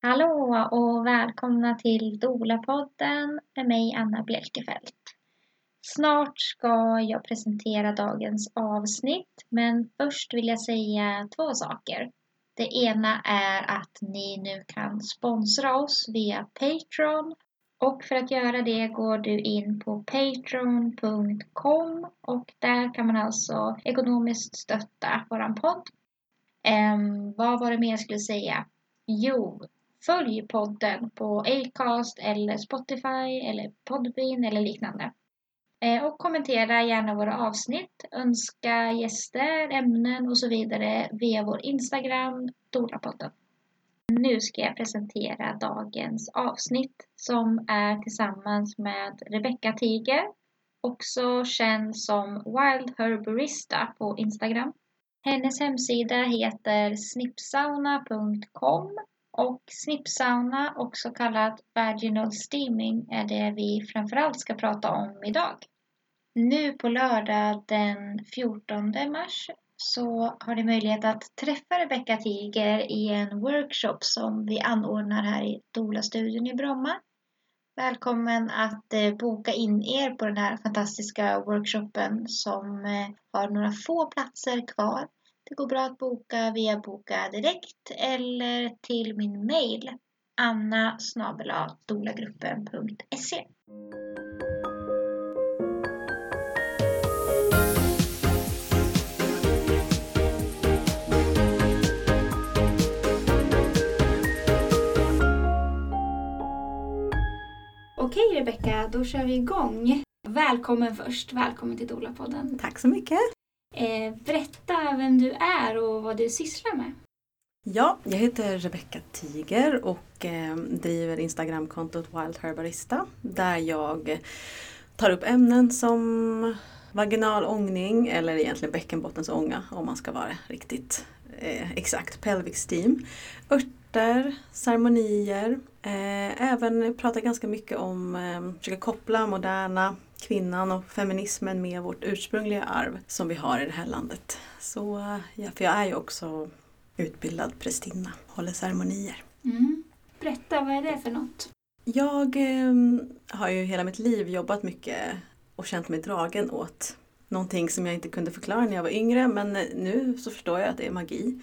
Hallå och välkomna till Dola-podden med mig Anna Bjelkefelt. Snart ska jag presentera dagens avsnitt men först vill jag säga två saker. Det ena är att ni nu kan sponsra oss via Patreon och för att göra det går du in på patreon.com och där kan man alltså ekonomiskt stötta våran podd. Ehm, vad var det mer jag skulle säga? Jo, följ podden på Acast eller Spotify eller Podbean eller liknande. Eh, och kommentera gärna våra avsnitt, önska gäster, ämnen och så vidare via vår Instagram, Dolapodden. Nu ska jag presentera dagens avsnitt som är tillsammans med Rebecca Tiger, också känd som Wild Herbarista på Instagram. Hennes hemsida heter snipsauna.com och snippsauna, också kallat vaginal steaming, är det vi framförallt ska prata om idag. Nu på lördag den 14 mars så har ni möjlighet att träffa Rebecka Tiger i en workshop som vi anordnar här i Dola-studion i Bromma. Välkommen att eh, boka in er på den här fantastiska workshopen som eh, har några få platser kvar. Det går bra att boka via Boka Direkt eller till min mail anna dolagruppen.se Okej Rebecka, då kör vi igång. Välkommen först, välkommen till Dola-podden. Tack så mycket. Eh, berätta vem du är och vad du sysslar med. Ja, jag heter Rebecca Tiger och eh, driver Instagramkontot Wild Herbarista där jag tar upp ämnen som vaginal ångning eller egentligen bäckenbottens ånga om man ska vara riktigt eh, exakt, pelvic steam. Örter, ceremonier, eh, även pratar ganska mycket om, eh, försöka koppla moderna kvinnan och feminismen med vårt ursprungliga arv som vi har i det här landet. Så, ja, för jag är ju också utbildad prästinna, håller ceremonier. Mm. Berätta, vad är det för något? Jag eh, har ju hela mitt liv jobbat mycket och känt mig dragen åt någonting som jag inte kunde förklara när jag var yngre men nu så förstår jag att det är magi.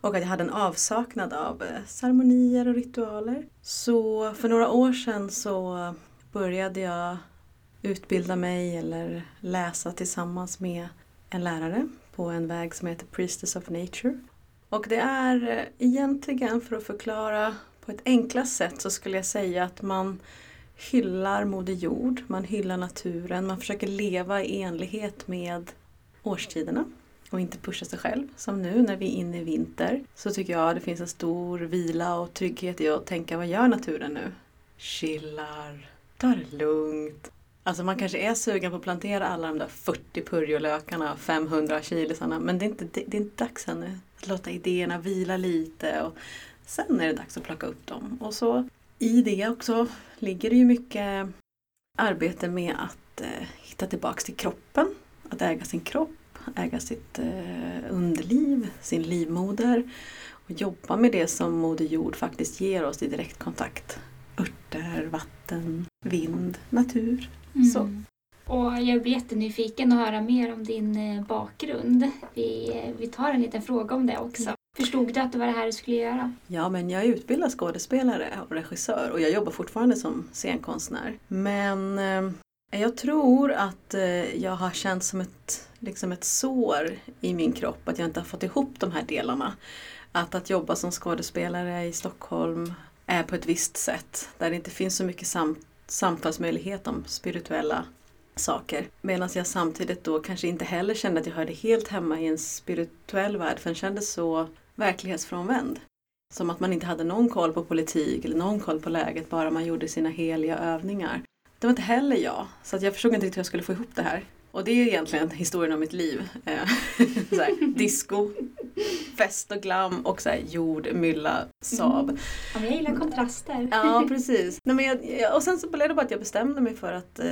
Och att jag hade en avsaknad av eh, ceremonier och ritualer. Så för några år sedan så började jag utbilda mig eller läsa tillsammans med en lärare på en väg som heter Priestess of Nature. Och det är eh, egentligen, för att förklara på ett enklast sätt, så skulle jag säga att man hyllar Moder Jord, man hyllar naturen, man försöker leva i enlighet med årstiderna och inte pusha sig själv. Som nu när vi är inne i vinter så tycker jag det finns en stor vila och trygghet i att tänka vad gör naturen nu? Chillar, tar det lugnt, Alltså man kanske är sugen på att plantera alla de där 40 purjolökarna och 500 chilisarna men det är, inte, det, det är inte dags ännu. Att låta idéerna vila lite och sen är det dags att plocka upp dem. Och så i det också ligger det ju mycket arbete med att eh, hitta tillbaks till kroppen. Att äga sin kropp, äga sitt eh, underliv, sin livmoder och jobba med det som Moder Jord faktiskt ger oss i direktkontakt. Örter, vatten, vind, natur. Mm. Så. Och jag blir jättenyfiken att höra mer om din eh, bakgrund. Vi, eh, vi tar en liten fråga om det också. Förstod du att det var det här du skulle göra? Ja, men jag är utbildad skådespelare och regissör och jag jobbar fortfarande som scenkonstnär. Men eh, jag tror att eh, jag har känt som ett, liksom ett sår i min kropp att jag inte har fått ihop de här delarna. Att, att jobba som skådespelare i Stockholm är på ett visst sätt där det inte finns så mycket sam samtalsmöjlighet om spirituella saker. Medan jag samtidigt då kanske inte heller kände att jag hörde helt hemma i en spirituell värld för den kändes så verklighetsfrånvänd. Som att man inte hade någon koll på politik eller någon koll på läget, bara man gjorde sina heliga övningar. Det var inte heller jag, så att jag förstod inte riktigt hur jag skulle få ihop det här. Och det är egentligen historien om mitt liv. Eh, så här, disco, fest och glam och så här, jord, mylla, Saab. Mm. Ja, jag gillar kontraster. Ja, precis. Nej, men jag, och sen så blev det bara att jag bestämde mig för att eh,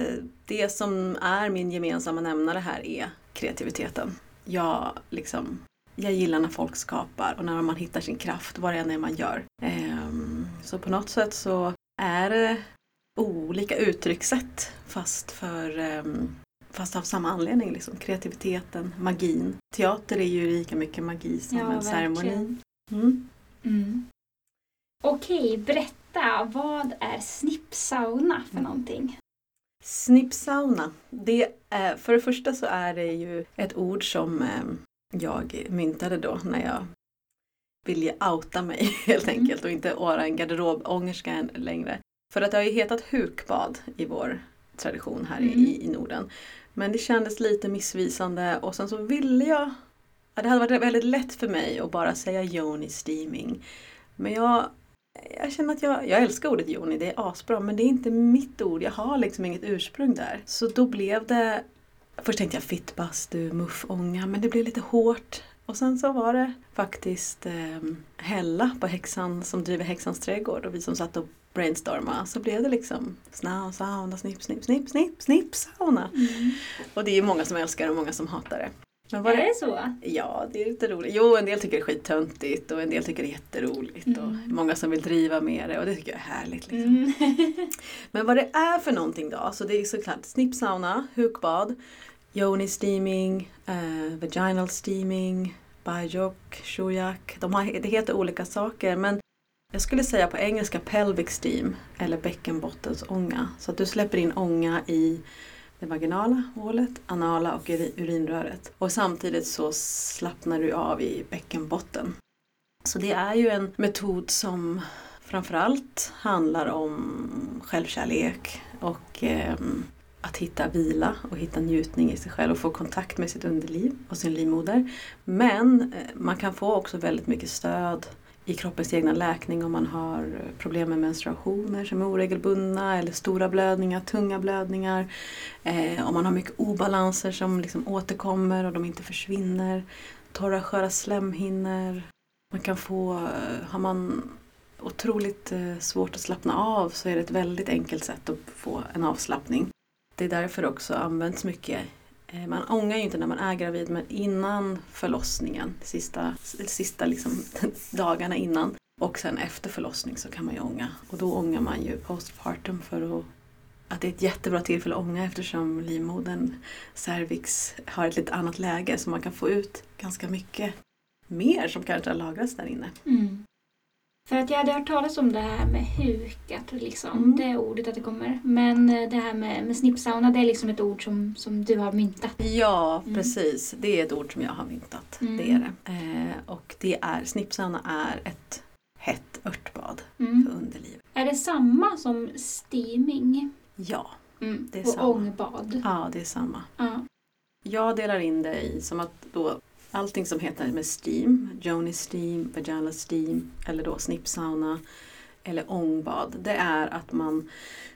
det som är min gemensamma nämnare här är kreativiteten. Jag, liksom, jag gillar när folk skapar och när man hittar sin kraft, vad det än är man gör. Eh, Så på något sätt så är det olika uttryckssätt fast för um, Fast av samma anledning, liksom. kreativiteten, magin. Teater är ju lika mycket magi som Ja, en ceremoni. Mm. Mm. Okej, berätta. Vad är snippsauna för Mm. någonting? Snippsauna. Det är, för det första så är det ju ett ord som eh, jag myntade då när jag ville outa mig helt Mm. enkelt och inte vara en garderobångerska än längre. För att det har ju hetat hukbad i vår tradition här Mm. i, i Norden. Men det kändes lite missvisande och sen så ville jag ja, Det hade varit väldigt lätt för mig att bara säga Joni steaming. Men jag, jag känner att jag, jag älskar ordet Joni, det är asbra men det är inte mitt ord. Jag har liksom inget ursprung där. Så då blev det Först tänkte jag fittbastu, muffånga men det blev lite hårt. Och sen så var det faktiskt eh, Hella på häxan som driver Häxans trädgård och vi som satt och brainstormade. Så blev det liksom snau, sauna, snipp, snipp, snipp, snipp, snipp, sauna. Och det är ju många som älskar och många som hatar det. Men vad Är det det så? Ja, det är lite roligt. Jo, en del tycker det är skittöntigt och en del tycker det är jätteroligt. Mm. Och många som vill driva med det och det tycker jag är härligt. Liksom. Mm. Men vad det är för någonting då? Så det är såklart snippsauna, hukbad, yoni steaming, eh, vaginal steaming, bajok, shujak. De har, det heter olika saker men jag skulle säga på engelska pelvic steam eller bäckenbottensånga. Så att du släpper in ånga i det vaginala hålet, anala och urinröret. Och samtidigt så slappnar du av i bäckenbotten. Så det är ju en metod som framförallt handlar om självkärlek och eh, att hitta vila och hitta njutning i sig själv och få kontakt med sitt underliv och sin livmoder. Men eh, man kan få också väldigt mycket stöd i kroppens egna läkning om man har problem med menstruationer som är oregelbundna eller stora blödningar, tunga blödningar. Eh, om man har mycket obalanser som liksom återkommer och de inte försvinner. Torra sköra slemhinnor. Man kan få, eh, har man otroligt eh, svårt att slappna av så är det ett väldigt enkelt sätt att få en avslappning. Det är därför det också används mycket. Eh, man ångar ju inte när man är gravid men innan förlossningen, sista, sista liksom, dagarna innan. Och sen efter förlossning så kan man ju ånga. Och då ångar man ju postpartum för att, att det är ett jättebra tillfälle att ånga eftersom livmodern, cervix, har ett lite annat läge så man kan få ut ganska mycket mer som kanske har lagrats där inne. Mm. För att jag hade hört talas om det här med hukat, liksom. Mm. det ordet att det kommer. Men eh, det här med, med snippsauna, det är liksom ett ord som, som du har myntat. Ja, Mm. precis. Det är ett ord som jag har myntat. Mm. Det är det. Eh, och det är, snippsauna är ett hett örtbad Mm. för underlivet. Är det samma som steaming? Ja, Mm. Det är och samma. ångbad? ja, det är samma. Ja. Jag delar in det i som att då allting som heter med steam, Joni steam, vaginal steam eller då snippsauna eller ångbad. Det är att man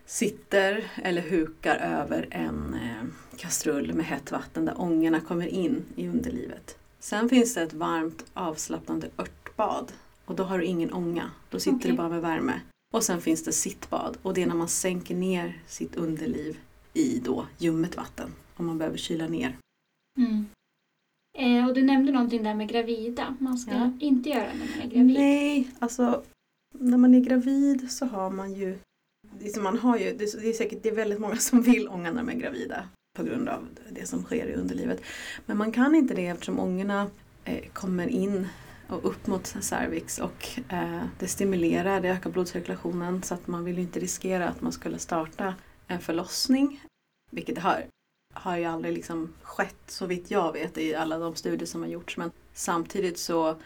sitter eller hukar över en eh, kastrull med hett vatten där ångorna kommer in i underlivet. Sen finns det ett varmt avslappnande örtbad och då har du ingen ånga. Då sitter Okej. du bara med värme. Och sen finns det sittbad och det är när man sänker ner sitt underliv i då ljummet vatten om man behöver kyla ner. Mm. Eh, och du nämnde någonting där med gravida. Man ska Ja. inte göra när man är gravid. Nej, alltså när man är gravid så har man ju, det är, som man har ju det, är, det är säkert det är väldigt många som vill ånga när de är gravida på grund av det som sker i underlivet. Men man kan inte det eftersom ångorna eh, kommer in och upp mot cervix och eh, det stimulerar, det ökar blodcirkulationen så att man vill ju inte riskera att man skulle starta en förlossning. Vilket det har, har ju aldrig liksom skett så vitt jag vet i alla de studier som har gjorts. Men samtidigt så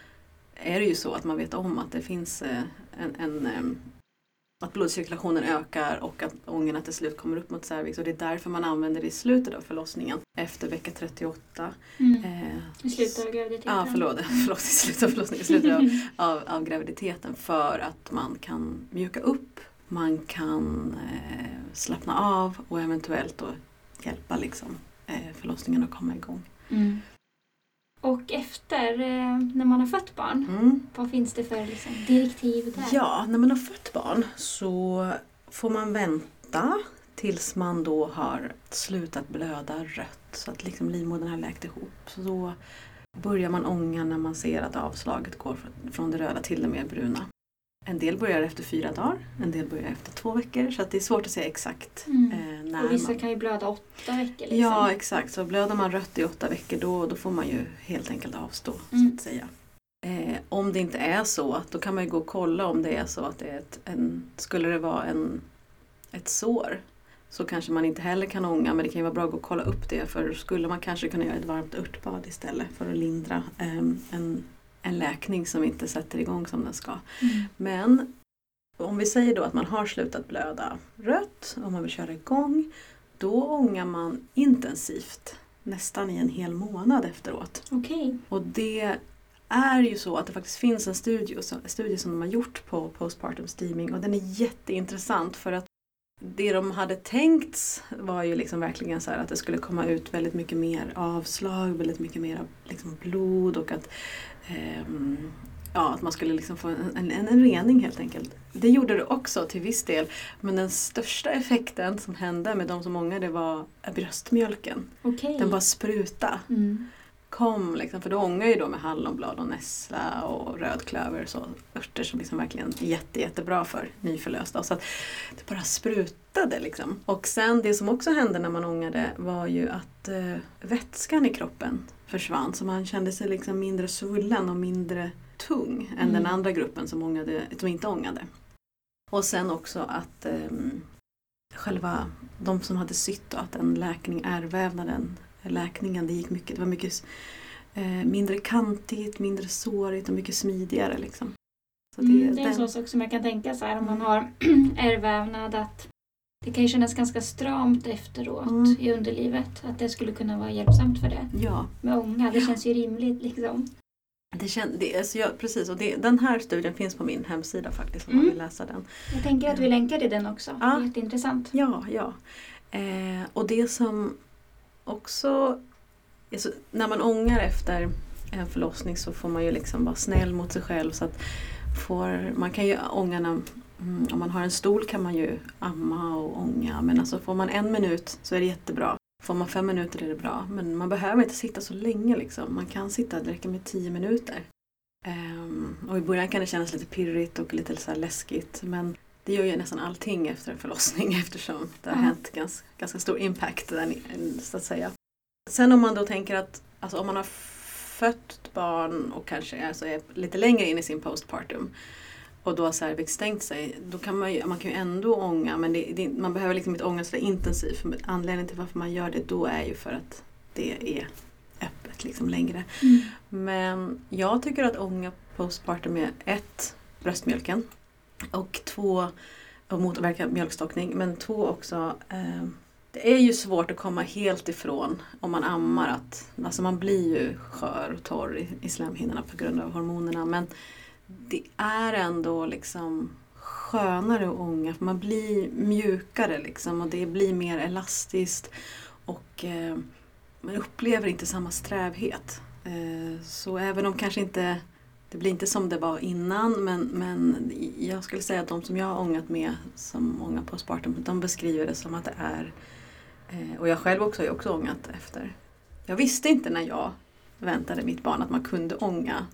är det ju så att man vet om att det finns eh, en, en att blodcirkulationen ökar och att ångorna till slut kommer upp mot cervix och det är därför man använder det i slutet av förlossningen efter vecka 38. Mm. Eh, I slutet av graviditeten. Ja, förlåt, förlåt i slutet av förlossningen, i slutet av, av, av graviditeten för att man kan mjuka upp, man kan eh, slappna av och eventuellt då hjälpa liksom, eh, förlossningen att komma igång. Mm. Och efter, eh, när man har fött barn, Mm. vad finns det för liksom, direktiv där? Ja, när man har fött barn så får man vänta tills man då har slutat blöda rött så att liksom livmodern har läkt ihop. Så då börjar man ånga när man ser att avslaget går från- från det röda till det mer bruna. En del börjar efter fyra dagar, en del börjar efter två veckor. Så det är svårt att säga exakt Mm. eh, när Och vissa man... kan ju blöda åtta veckor. Liksom. Ja, exakt. Så blöder man rött i åtta veckor då, då får man ju helt enkelt avstå. Mm. så att säga. Eh, om det inte är så, då kan man ju gå och kolla om det är så att det är ett, en, skulle det vara en, ett sår så kanske man inte heller kan ånga men det kan ju vara bra att gå och kolla upp det för skulle man kanske kunna göra ett varmt örtbad istället för att lindra eh, en, en läkning som inte sätter igång som den ska. Mm. Men om vi säger då att man har slutat blöda rött och man vill köra igång då ångar man intensivt nästan i en hel månad efteråt. Okej. Och det är ju så att det faktiskt finns en studie, som- studie som de har gjort på postpartum steaming och den är jätteintressant för att det de hade tänkt var ju liksom verkligen så att det skulle komma ut väldigt mycket mer avslag, väldigt mycket mer liksom blod och att, ja, att man skulle liksom få en, en, en rening helt enkelt. Det gjorde det också till viss del men den största effekten som hände med de som ångade var bröstmjölken. Okej. Den bara spruta Mm. kom liksom, för då ångar ju då med hallonblad och nässla och rödklöver så örter som liksom verkligen är jätte, jättebra för nyförlösta. Så att det bara sprutade liksom. Och sen det som också hände när man ångade var ju att eh, vätskan i kroppen försvann så man kände sig liksom mindre svullen och mindre tung än den Mm. andra gruppen som, ångade, som inte ångade. Och sen också att ehm, själva de som hade sytt då, att den läkning, ärrvävnaden, läkningen, det gick mycket, det var mycket eh, mindre kantigt, mindre sårigt och mycket smidigare liksom. Så det, Mm, det är en den- sån sak som jag kan tänka så här om man har ärrvävnad att det kan ju kännas ganska stramt efteråt Mm. i underlivet. Att det skulle kunna vara hjälpsamt för det. Ja, Med ånga, det känns ju rimligt liksom. det kän, det, alltså jag, precis. Och det, den här studien finns på min hemsida faktiskt om man Mm. vill läsa den. Jag tänker att vi länkar till den också. Ja. Jätteintressant. Ja, ja. Eh, och det som också... Alltså, när man ångar efter en förlossning så får man ju liksom vara snäll mot sig själv. Så att får, man kan ju ånga när, mm, om man har en stol kan man ju amma och ånga. Men alltså får man en minut så är det jättebra. Får man fem minuter är det bra. Men man behöver inte sitta så länge liksom. Man kan sitta, det räcker med tio minuter. Ehm, och i början kan det kännas lite pirrigt och lite så läskigt. Men det gör ju nästan allting efter en förlossning eftersom det har Ja. hänt ganska, ganska stor impact där, så att säga. Sen om man då tänker att alltså om man har fött barn och kanske alltså är lite längre in i sin postpartum och då har cervix stängt sig, då kan man ju, man kan ju ändå ånga men det, det, man behöver liksom inte ånga så intensivt. För anledningen till varför man gör det då är ju för att det är öppet liksom längre. Mm. Men jag tycker att ånga postpartum är ett, bröstmjölken och två, och motverka mjölkstockning, men två också eh, det är ju svårt att komma helt ifrån om man ammar att alltså man blir ju skör och torr i, i slemhinnorna på grund av hormonerna men det är ändå liksom skönare att ånga för man blir mjukare liksom och det blir mer elastiskt och eh, man upplever inte samma strävhet. Eh, så även om kanske inte det blir inte som det var innan men, men jag skulle säga att de som jag har ångat med som ångar Spartum, de beskriver det som att det är eh, och jag själv också har ju också ångat efter. Jag visste inte när jag väntade mitt barn att man kunde ånga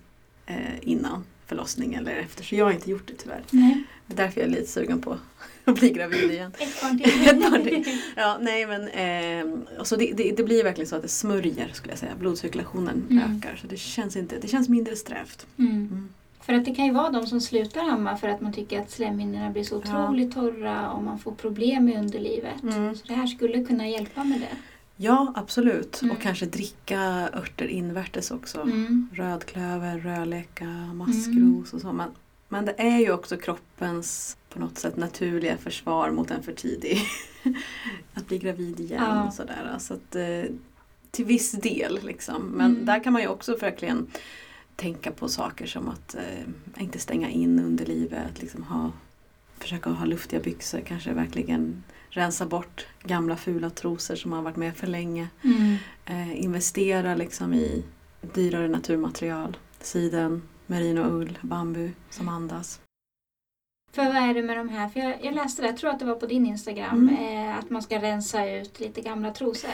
eh, innan förlossning eller efter så jag har inte gjort det tyvärr. Nej. Det är därför jag lite sugen på att bli gravid igen. Ett barn till. Ett barn till. Ja, nej men eh, så det, det, det blir verkligen så att det smörjer skulle jag säga. Blodcirkulationen Mm. ökar så det känns, inte, det känns mindre strävt. Mm. Mm. För att det kan ju vara de som slutar amma för att man tycker att slemhinnorna blir så Ja. otroligt torra och man får problem med underlivet. Mm. Så det här skulle kunna hjälpa med det. Ja, absolut. Mm. Och kanske dricka örter invärtes också. Mm. Rödklöver, rödleka, maskros och så. Men, men det är ju också kroppens på något sätt naturliga försvar mot en för tidig att bli gravid igen Ja. och sådär. Så att, eh, till viss del liksom. Men Mm. där kan man ju också verkligen tänka på saker som att eh, inte stänga in underlivet, liksom ha, försöka ha luftiga byxor, kanske verkligen rensa bort gamla fula trosor som har varit med för länge. Mm. Eh, investera liksom i dyrare naturmaterial. Siden, merinoull, bambu som andas. För vad är det med de här? För jag, jag läste det, jag tror att det var på din Instagram, Mm. eh, att man ska rensa ut lite gamla trosor.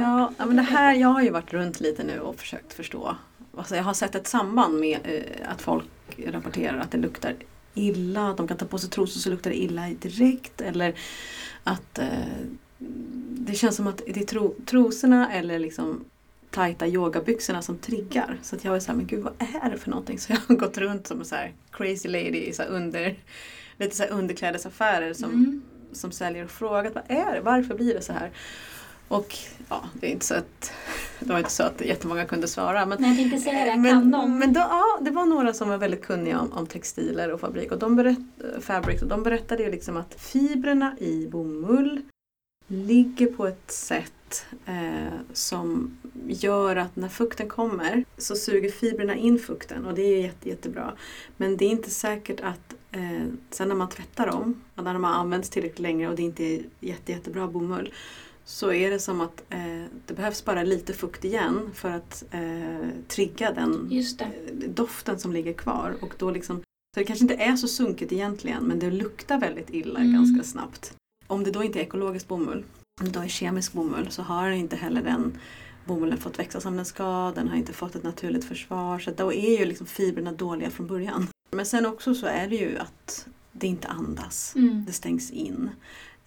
Ja, men det här, jag har ju varit runt lite nu och försökt förstå. Alltså jag har sett ett samband med eh, att folk rapporterar att det luktar illa, att de kan ta på sig trosor så luktar det illa direkt eller att eh, det känns som att det är tro, trosorna eller liksom tajta yogabyxorna som triggar. Så att jag var såhär, men gud vad är det för någonting? Så jag har gått runt som en så crazy lady i så under, lite så underklädesaffärer som, Mm. som säljer och frågat vad är det? Varför blir det så här? Och ja, det är inte så att det var inte så att jättemånga kunde svara. Men, Nej, jag tänkte säga det. Kan men, de? men då, ja, det var några som var väldigt kunniga om, om textiler och fabrik och de, berätt, fabric, och de berättade ju liksom att fibrerna i bomull ligger på ett sätt eh, som gör att när fukten kommer så suger fibrerna in fukten och det är jätte, jättebra. Men det är inte säkert att eh, sen när man tvättar dem, när de har använts tillräckligt länge och det inte är jätte, jättebra bomull så är det som att eh, det behövs bara lite fukt igen för att eh, trigga den eh, doften som ligger kvar. Och då liksom, så det kanske inte är så sunkigt egentligen men det luktar väldigt illa Mm. ganska snabbt. Om det då inte är ekologisk bomull, om det då är kemisk bomull så har inte heller den bomullen fått växa som den ska, den har inte fått ett naturligt försvar. Så då är ju liksom fibrerna dåliga från början. Men sen också så är det ju att det inte andas. Mm. Det stängs in.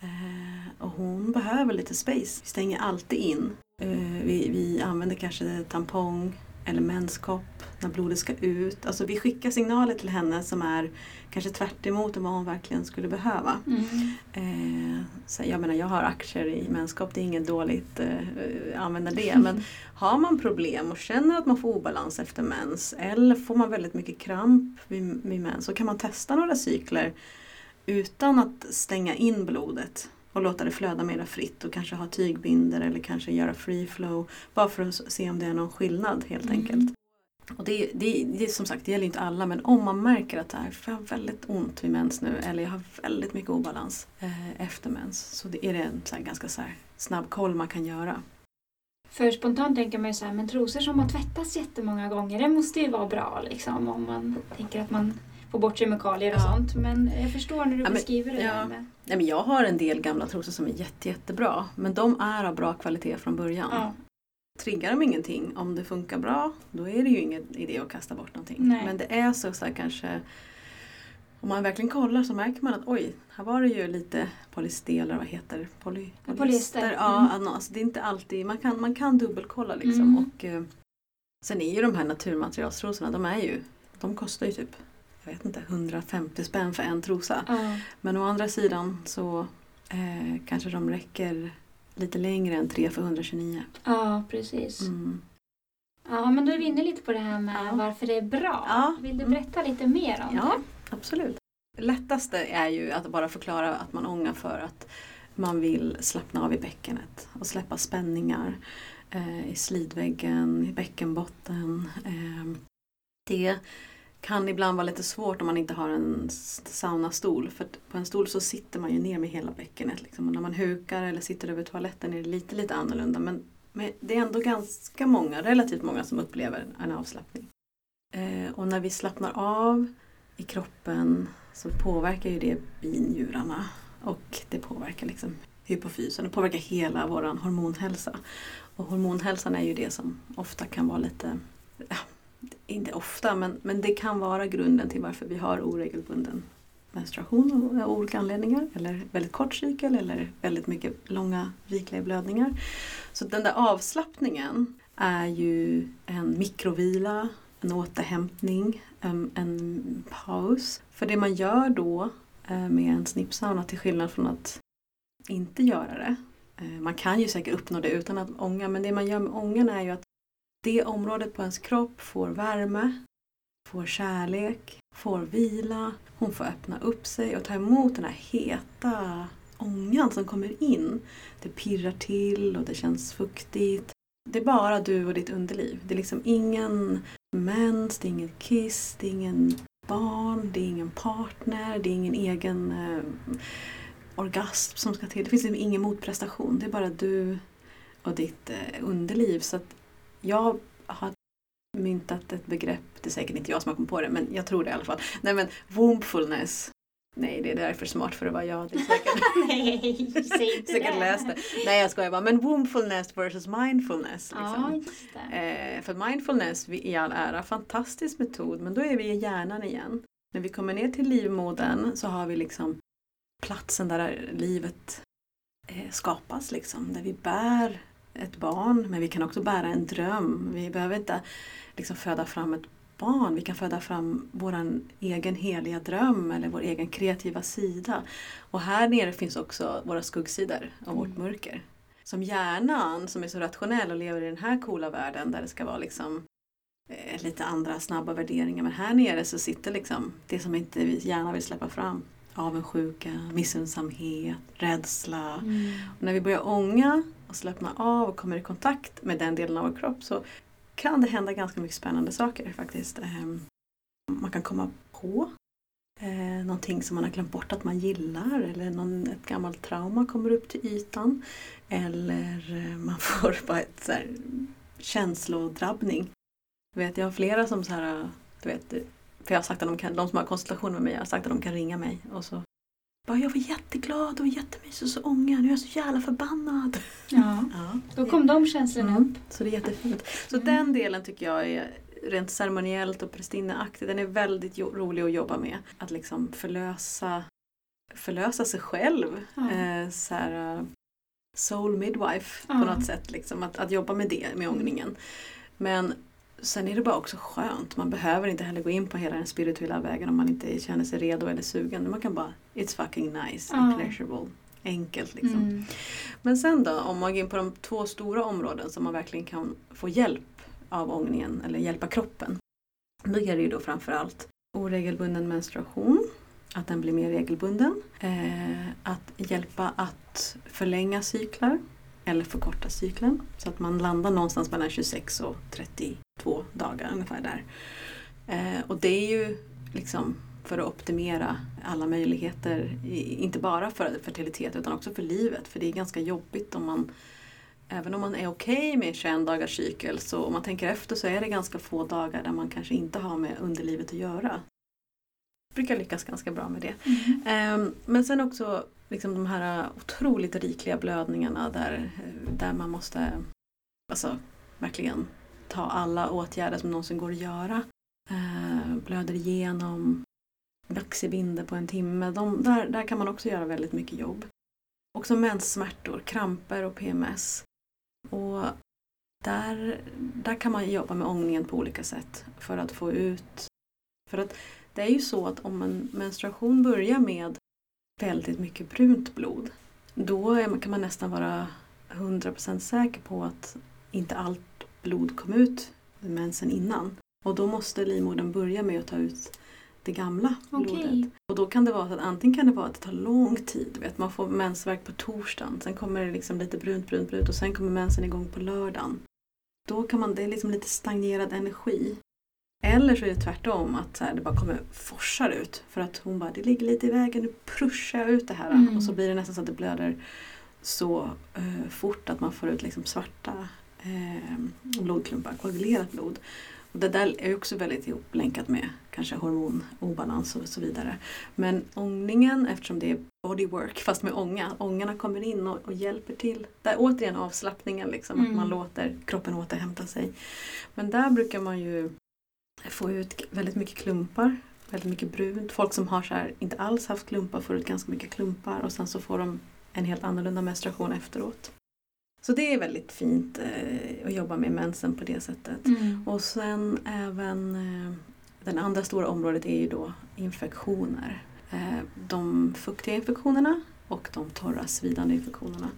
Eh, och hon behöver lite space. Vi stänger alltid in. Eh, vi, vi använder kanske tampong eller menskopp när blodet ska ut. Alltså vi skickar signaler till henne som är kanske tvärt emot vad hon verkligen skulle behöva. Mm. Eh, så jag menar jag har aktier i menskopp, det är inget dåligt eh, använda det. Men har man problem och känner att man får obalans efter mens eller får man väldigt mycket kramp vid, vid mens så kan man testa några cykler utan att stänga in blodet och låta det flöda mer fritt och kanske ha tygbinder eller kanske göra free flow bara för att se om det är någon skillnad helt Mm. enkelt. Och det, det, det som sagt, det gäller inte alla men om man märker att det här, jag har väldigt ont vid mens nu eller jag har väldigt mycket obalans eh, efter mens så det är det en så ganska så snabb koll man kan göra. För spontant tänker man ju så här, men trosor som har tvättats jättemånga gånger, det måste ju vara bra liksom om man tänker att man får bort kemikalier och Ja. sånt. Men jag förstår när du Ja, men- beskriver det ja. med... Nej, men jag har en del gamla trosor som är jätte, jättebra men de är av bra kvalitet från början. Ja. Triggar de ingenting, om det funkar bra, då är det ju ingen idé att kasta bort någonting. Nej. Men det är så, så här, kanske om man verkligen kollar så märker man att oj, här var det ju lite polyester, eller vad heter? Poly, Ja, polyester. Ja, Mm. alltså, det är inte alltid, man kan, man kan dubbelkolla liksom. Mm. Och, eh, sen är ju de här naturmaterialstrosorna, de är ju, de kostar ju typ, jag vet inte, 150 spänn för en trosa. Ja. Men å andra sidan så eh, kanske de räcker lite längre än 3 för 129. ja, precis. Mm. Ja, men då är vi inne lite på det här med Ja. varför det är bra. Ja. Vill du Mm. berätta lite mer om Ja, det? absolut. Det lättaste är ju att bara förklara att man ångar för att man vill slappna av i bäckenet och släppa spänningar eh, i slidväggen, i bäckenbotten. Eh, det kan ibland vara lite svårt om man inte har en saunastol. För på en stol så sitter man ju ner med hela bäckenet. Liksom. Och när man hukar eller sitter över toaletten är det lite, lite annorlunda. Men, men det är ändå ganska många, relativt många som upplever en avslappning. Eh, och när vi slappnar av i kroppen så påverkar ju det binjurarna. Och det påverkar liksom hypofysen. Det påverkar hela vår hormonhälsa. Och hormonhälsan är ju det som ofta kan vara lite, ja, inte ofta, men, men det kan vara grunden till varför vi har oregelbunden menstruation av olika anledningar. Eller väldigt kort cykel eller väldigt mycket långa vikliga blödningar. Så den där avslappningen är ju en mikrovila, en återhämtning, en, en paus. För det man gör då eh, med en snippsauna till skillnad från att inte göra det. Eh, man kan ju säkert uppnå det utan att ånga men det man gör med ångan är ju att det området på ens kropp får värme, får kärlek, får vila. Hon får öppna upp sig och ta emot den här heta ångan som kommer in. Det pirrar till och det känns fuktigt. Det är bara du och ditt underliv. Det är liksom ingen mens, det är ingen kiss, det är ingen barn, det är ingen partner, det är ingen egen eh, orgasm som ska till. Det finns liksom ingen motprestation. Det är bara du och ditt eh, underliv. Så att jag har myntat ett begrepp, det är säkert inte jag som har kommit på det, men jag tror det i alla fall. Nej men wombfulness. Nej, det är därför smart för att vara jag. Det är säkert, Nej, säg inte säkert det. läst det. Nej, jag skojar bara. Men wombfulness versus mindfulness. Ja, Liksom. det. Eh, för mindfulness i all ära, fantastisk metod, men då är vi i hjärnan igen. När vi kommer ner till livmodern så har vi liksom platsen där livet eh, skapas liksom. Där vi bär ett barn men vi kan också bära en dröm. Vi behöver inte liksom föda fram ett barn. Vi kan föda fram vår egen heliga dröm eller vår egen kreativa sida. Och här nere finns också våra skuggsidor och vårt Mm. mörker. Som hjärnan som är så rationell och lever i den här coola världen där det ska vara liksom eh, lite andra snabba värderingar. Men här nere så sitter liksom det som inte vi gärna vill släppa fram. Avundsjuka, missunnsamhet, rädsla. Mm. Och när vi börjar ånga och slappna av och kommer i kontakt med den delen av vår kropp så kan det hända ganska mycket spännande saker faktiskt. Ehm, man kan komma på eh, någonting som man har glömt bort att man gillar eller någon, ett gammalt trauma kommer upp till ytan. Eller eh, man får bara ett så här, känslodrabbning. Jag, vet, jag har flera som så här, du vet, för jag har sagt att de kan, de som har konsultation med mig, jag har sagt att de kan ringa mig och så bara, jag var jätteglad och jättemysig och så ångar, nu är jag så jävla förbannad. Ja, Ja. då kom de känslorna Mm. upp. Så det är jättefint. Så Mm. den delen tycker jag är rent ceremoniellt och prästinneaktigt, den är väldigt rolig att jobba med. Att liksom förlösa, förlösa sig själv. Ja. Eh, så här, eh, soul midwife på Ja. något sätt. Liksom, att, att jobba med det, med ångningen. Men sen är det bara också skönt. Man behöver inte heller gå in på hela den spirituella vägen om man inte känner sig redo eller sugen. Man kan bara, it's fucking nice and pleasurable. Enkelt liksom. Mm. Men sen då, om man går in på de två stora områden som man verkligen kan få hjälp av ångningen eller hjälpa kroppen. Då är det ju då framförallt oregelbunden menstruation, att den blir mer regelbunden. Eh, att hjälpa att förlänga cyklar eller förkorta cykeln så att man landar någonstans mellan 26 och 32 dagar ungefär där. Eh, och det är ju liksom för att optimera alla möjligheter, inte bara för fertilitet utan också för livet. För det är ganska jobbigt om man, även om man är okej med 21 dagars cykel, så om man tänker efter så är det ganska få dagar där man kanske inte har med underlivet att göra. Jag brukar lyckas ganska bra med det. Mm. Ehm, Men sen också liksom de här otroligt rikliga blödningarna där, där man måste alltså, verkligen ta alla åtgärder som någonsin går att göra. Eh, blöder igenom, vaxibinder på en timme. De, där, där kan man också göra väldigt mycket jobb. Också menssmärtor, kramper och PMS. Och där, där kan man jobba med ångningen på olika sätt för att få ut... För att det är ju så att om en menstruation börjar med väldigt mycket brunt blod då är kan man nästan vara 100% säker på att inte allt blod kom ut mensen innan. Och då måste livmodern börja med att ta ut det gamla Okej. blodet. Och då kan det vara så att antingen kan det vara att det tar lång tid. Vet, man får mensvärk på torsdagen, sen kommer det liksom lite brunt, brunt, brunt och sen kommer mensen igång på lördagen. Då kan man, det är liksom lite stagnerad energi. Eller så är det tvärtom, att här, det bara kommer forsar ut. För att hon bara, det ligger lite i vägen, nu pushar jag ut det här. Mm. Och så blir det nästan så att det blöder så eh, fort att man får ut liksom svarta eh, blodklumpar, koagulerat blod. Och det där är också väldigt ihoplänkat med kanske hormonobalans och så vidare. Men ångningen, eftersom det är bodywork fast med ånga, ångarna kommer in och, och hjälper till. Där återigen avslappningen, liksom, Mm. att man låter kroppen återhämta sig. Men där brukar man ju få ut väldigt mycket klumpar, väldigt mycket brunt. Folk som har så här, inte alls haft klumpar får ut ganska mycket klumpar och sen så får de en helt annorlunda menstruation efteråt. Så det är väldigt fint eh, att jobba med mensen på det sättet. Mm. Och sen även eh, den andra stora området är ju då infektioner. Eh, de fuktiga infektionerna och de torra svidande infektionerna.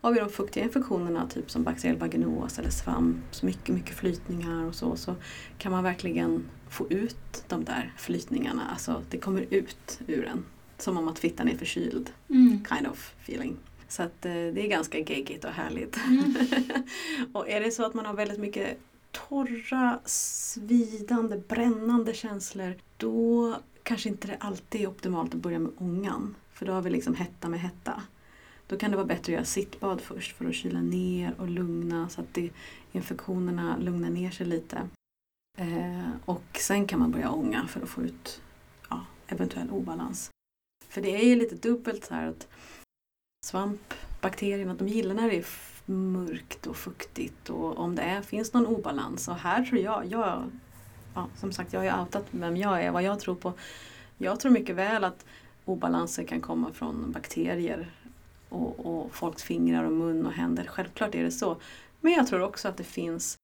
Har vi de fuktiga infektionerna, typ som bakteriell vaginos eller svamp, så mycket, mycket flytningar och så, så kan man verkligen få ut de där flytningarna. Alltså det kommer ut ur en. Som om att fittan är förkyld, Mm. kind of feeling. Så att eh, det är ganska geggigt och härligt. Mm. och är det så att man har väldigt mycket torra, svidande, brännande känslor då kanske inte det alltid är optimalt att börja med ångan. För då har vi liksom hetta med hetta. Då kan det vara bättre att göra sittbad först för att kyla ner och lugna så att det, infektionerna lugnar ner sig lite. Eh, och sen kan man börja ånga för att få ut ja, eventuell obalans. För det är ju lite dubbelt så här att svamp, bakterierna, de gillar när det är mörkt och fuktigt och om det är, finns någon obalans. Och här tror jag, jag ja, som sagt jag har ju outat vem jag är, vad jag tror på. Jag tror mycket väl att obalanser kan komma från bakterier och, och folks fingrar och mun och händer. Självklart är det så. Men jag tror också att det finns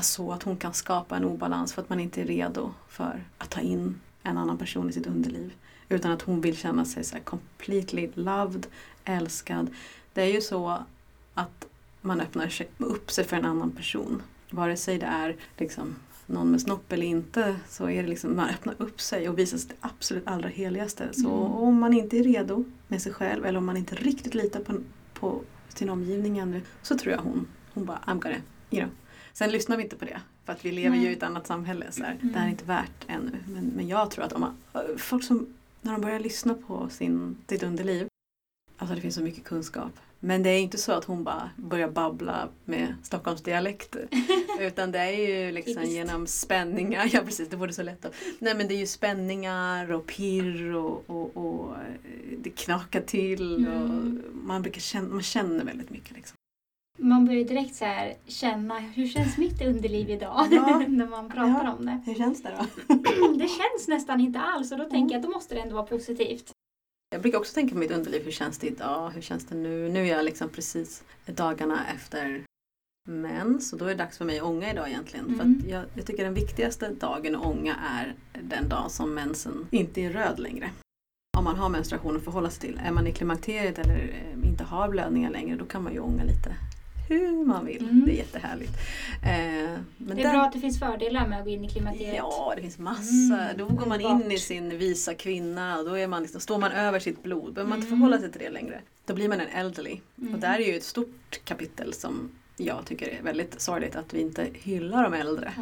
så att hon kan skapa en obalans för att man inte är redo för att ta in en annan person i sitt underliv. Utan att hon vill känna sig så här completely loved, älskad. Det är ju så att man öppnar upp sig för en annan person. Vare sig det är liksom någon med snopp eller inte så är det liksom man öppnar upp sig och visar det absolut allra heligaste. Så mm. om man inte är redo med sig själv eller om man inte riktigt litar på, på sin omgivning ännu så tror jag hon, hon bara I'm gonna, you know. Sen lyssnar vi inte på det för att vi lever mm. ju i ett annat samhälle. Så. Mm. Det här är inte värt ännu. Men, men jag tror att om man, folk som när de börjar lyssna på sin, sitt underliv Alltså det finns så mycket kunskap. Men det är inte så att hon bara börjar babbla med Stockholmsdialekt. Utan det är ju liksom genom spänningar, ja precis det vore så lätt att. Nej men det är ju spänningar och pirr och, och, och det knakar till och mm. man, brukar känna, man känner väldigt mycket. Liksom. Man börjar direkt så här känna, hur känns mitt underliv idag? Ja. när man pratar ja. om det. Hur känns det då? det känns nästan inte alls och då tänker jag att då måste det ändå vara positivt. Jag brukar också tänka på mitt underliv, hur känns det idag? Hur känns det nu? Nu är jag liksom precis dagarna efter mens och då är det dags för mig att ånga idag egentligen. Mm. För jag, jag, tycker den viktigaste dagen att ånga är den dag som mensen inte är röd längre. Om man har menstruation att förhålla sig till. Är man i klimakteriet eller eh, inte har blödningar längre då kan man ju ånga lite hur man vill. Mm. Det är jättehärligt. Eh, men det är den... bra att det finns fördelar med att gå in i klimakteriet. Ja, det finns massa. Mm. Då går man in i sin visa kvinna och då är man liksom, står man över sitt blod. behöver man inte förhålla sig till det längre. Då blir man en elderly. Mm. Och där är ju ett stort kapitel som jag tycker är väldigt sorgligt att vi inte hyllar de äldre.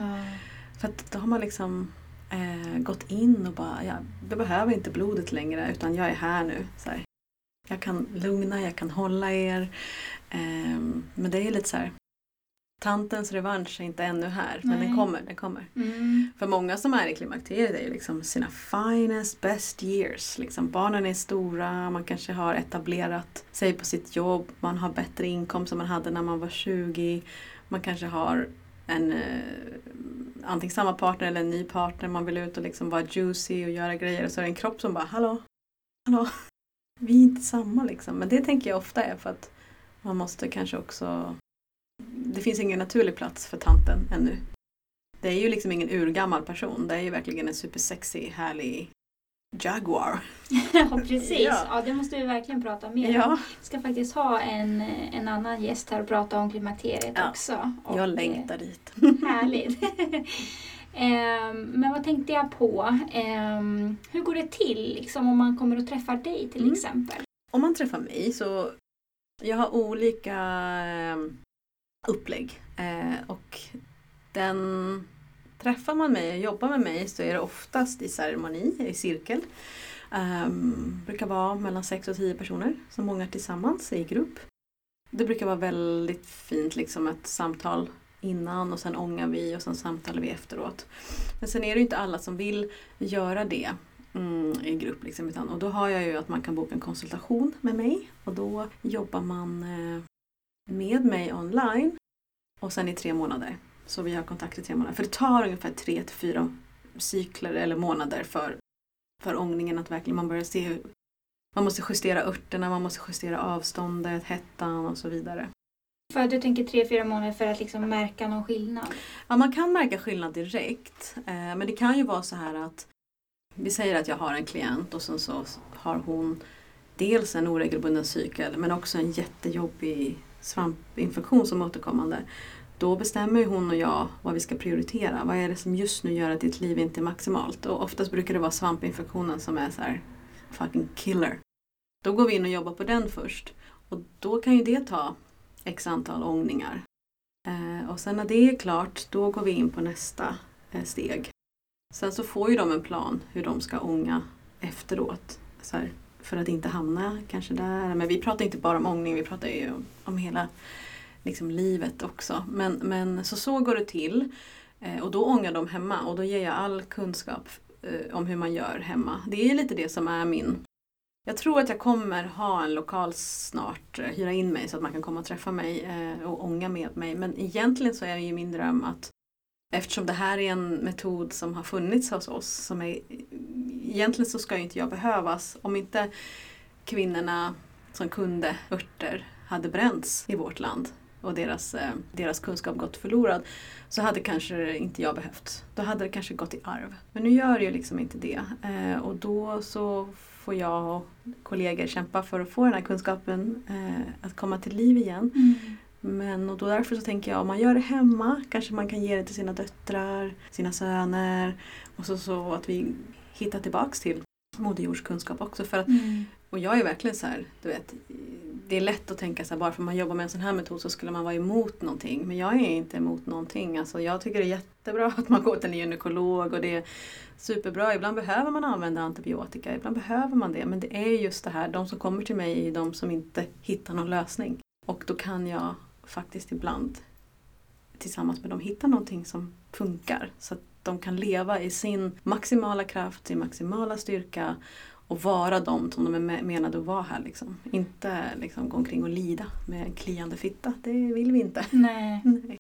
För att då har man liksom eh, gått in och bara, ja, jag behöver inte blodet längre utan jag är här nu. Så här. Jag kan lugna, jag kan hålla er. Um, men det är lite så här, Tantens revansch är inte ännu här, Nej. men den kommer. Den kommer. Mm. För många som är i klimakteriet är ju liksom sina finest, best years. Liksom barnen är stora, man kanske har etablerat sig på sitt jobb, man har bättre inkomst än man hade när man var 20. Man kanske har en eh, antingen samma partner eller en ny partner, man vill ut och liksom vara juicy och göra grejer och så är det en kropp som bara hallå, hallå, vi är inte samma liksom. Men det tänker jag ofta är för att man måste kanske också... Det finns ingen naturlig plats för tanten ännu. Det är ju liksom ingen urgammal person. Det är ju verkligen en supersexy, härlig Jaguar. ja, precis. Ja. ja. det måste vi verkligen prata mer ja. om. Vi ska faktiskt ha en, en annan gäst här och prata om klimakteriet ja. också. Och, jag längtar eh, dit. härligt. um, men vad tänkte jag på? Um, hur går det till liksom, om man kommer och träffar dig till mm. exempel? Om man träffar mig så jag har olika ehm, upplägg eh, och den träffar man mig och jobbar med mig så är det oftast i ceremoni, i cirkel. Um, brukar vara mellan sex och tio personer som ångar tillsammans i grupp. Det brukar vara väldigt fint liksom ett samtal innan och sen ångar vi och sen samtalar vi efteråt. Men sen är det ju inte alla som vill göra det mm, i grupp. Liksom, utan, och då har jag ju att man kan boka en konsultation med mig och då jobbar man eh, med mig online och sen i tre månader. Så vi har kontakt i tre månader. För det tar ungefär tre till fyra cykler eller månader för, för ångningen att verkligen man börjar se hur man måste justera örterna, man måste justera avståndet, hettan och så vidare. För du tänker tre, fyra månader för att liksom märka någon skillnad? Ja, man kan märka skillnad direkt. Eh, men det kan ju vara så här att vi säger att jag har en klient och sen så har hon dels en oregelbunden cykel men också en jättejobbig svampinfektion som återkommande. Då bestämmer hon och jag vad vi ska prioritera. Vad är det som just nu gör att ditt liv inte är maximalt? Och oftast brukar det vara svampinfektionen som är så här fucking killer. Då går vi in och jobbar på den först. Och då kan ju det ta x antal ångningar. Eh, och sen när det är klart, då går vi in på nästa eh, steg. Sen så får ju de en plan hur de ska ånga efteråt. Så här, för att inte hamna kanske där. Men vi pratar inte bara om ångning, vi pratar ju om hela liksom, livet också. Men, men så, så går det till. Eh, och då ångar de hemma och då ger jag all kunskap om hur man gör hemma. Det är lite det som är min jag tror att jag kommer ha en lokal snart, eh, hyra in mig så att man kan komma och träffa mig eh, och ånga med mig. Men egentligen så är ju min dröm att Eftersom det här är en metod som har funnits hos oss. Som är, egentligen så ska ju inte jag behövas. Om inte kvinnorna som kunde örter hade bränts i vårt land och deras, eh, deras kunskap gått förlorad så hade kanske inte jag behövt. Då hade det kanske gått i arv. Men nu gör det ju liksom inte det. Och då så får jag och kollegor kämpa för att få den här kunskapen eh, att komma till liv igen. Mm. Men och då därför så tänker jag om man gör det hemma kanske man kan ge det till sina döttrar, sina söner och så, så att vi hittar tillbaks till Moder Jords kunskap också. För att, Mm. och jag är verkligen så här, du vet, det är lätt att tänka så här, bara för att man jobbar med en sån här metod så skulle man vara emot någonting. Men jag är inte emot någonting. Alltså, jag tycker det är jättebra att man går till en gynekolog och det är superbra. Ibland behöver man använda antibiotika, ibland behöver man det. Men det är just det här, de som kommer till mig är de som inte hittar någon lösning. Och då kan jag faktiskt ibland tillsammans med dem hitta någonting som funkar. Så de kan leva i sin maximala kraft, sin maximala styrka och vara de som de är me- menade att vara här. Liksom. Inte liksom, gå omkring och lida med en kliande fitta. Det vill vi inte. Nej. Nej.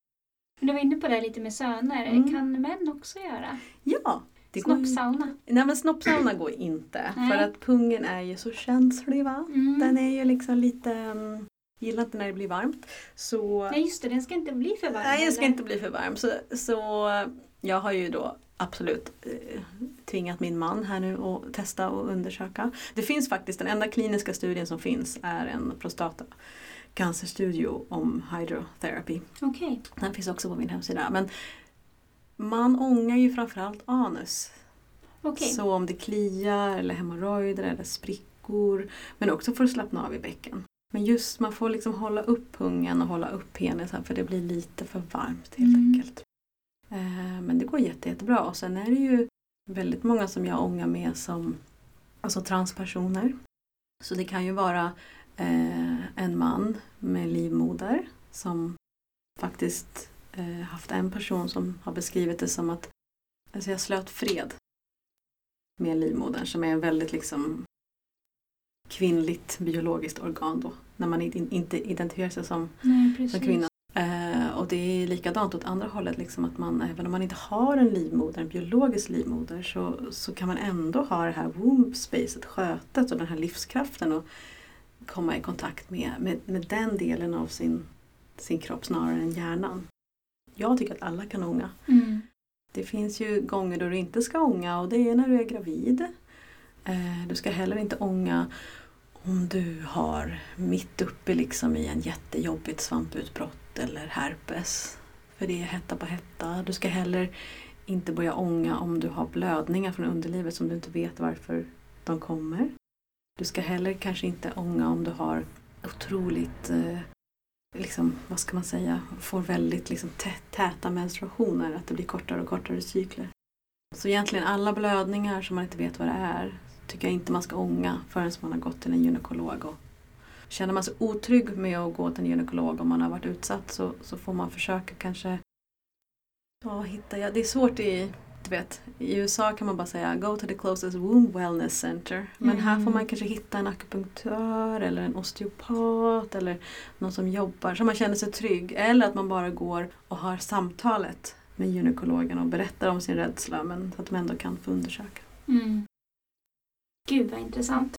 Du var inne på det lite med söner. Mm. Kan män också göra? Ja! Det går, Snoppsauna? nej men snoppsauna går inte. Nej. För att pungen är ju så känslig va. Mm. Den är ju liksom lite... Um, gillar inte när det blir varmt. Så... Nej just det, den ska inte bli för varm. Nej, jag ska eller? inte bli för varm. Så, så jag har ju då absolut eh, tvingat min man här nu att testa och undersöka. Det finns faktiskt, den enda kliniska studien som finns är en prostatacancerstudie om hydrotherapy. Okej. Den finns också på min hemsida. Men man ångar ju framförallt anus. Okej. Så om det kliar eller hemorrojder eller sprickor. Men också för att slappna av i bäcken. Men just man får liksom hålla upp pungen och hålla upp penisen för det blir lite för varmt helt Mm. enkelt. Eh, men det går jätte, jättebra. Och sen är det ju väldigt många som jag ångar med som alltså transpersoner. Så det kan ju vara eh, en man med livmoder som faktiskt eh, haft en person som har beskrivit det som att alltså jag slöt fred med livmodern som är en väldigt liksom kvinnligt biologiskt organ då. När man inte, identifierar sig som, Nej, som kvinna. Och det är likadant åt andra hållet, liksom att man, även om man inte har en livmoder, en biologisk livmoder, så, så kan man ändå ha det här womb spacet, skötet och den här livskraften och komma i kontakt med, med, med den delen av sin, sin kropp snarare än hjärnan. Jag tycker att alla kan ånga. Mm. Det finns ju gånger då du inte ska ånga och det är när du är gravid. Eh, Du ska heller inte ånga om du har mitt uppe liksom i en jättejobbigt svamputbrott eller herpes. För det är hetta på hetta. Du ska heller inte börja ånga om du har blödningar från underlivet som du inte vet varför de kommer. Du ska heller kanske inte ånga om du har otroligt eh, liksom, vad ska man säga, får väldigt liksom, täta menstruationer, att det blir kortare och kortare cykler. Så egentligen alla blödningar som man inte vet vad det är tycker jag inte man ska ånga förrän man har gått till en gynekolog. Och känner man sig otrygg med att gå till en gynekolog om man har varit utsatt så, så får man försöka kanske Ja, vad hittar jag? Det är svårt i, du vet, i USA kan man bara säga go to the closest womb wellness center. Men här får man kanske hitta en akupunktör eller en osteopat eller någon som jobbar så man känner sig trygg. Eller att man bara går och har samtalet med gynekologen och berättar om sin rädsla men så att de ändå kan få undersöka. Mm. Gud vad intressant.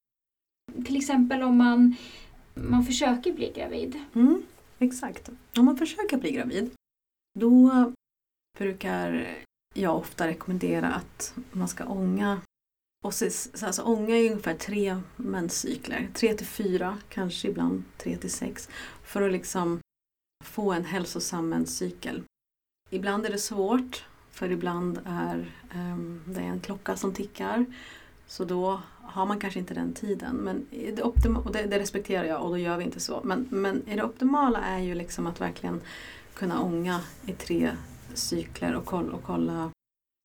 Till exempel om man, man försöker bli gravid. Mm, exakt. Om man försöker bli gravid då brukar jag ofta rekommendera att man ska ånga. Och så, så alltså, ånga är ungefär tre menscykler. Tre till fyra, kanske ibland tre till sex. För att liksom få en hälsosam menscykel. Ibland är det svårt för ibland är um, det en klocka som tickar. Så då har man kanske inte den tiden. Men det, optima- och det, det respekterar jag och då gör vi inte så. Men, men det optimala är ju liksom att verkligen kunna ånga i tre cykler och kolla, och kolla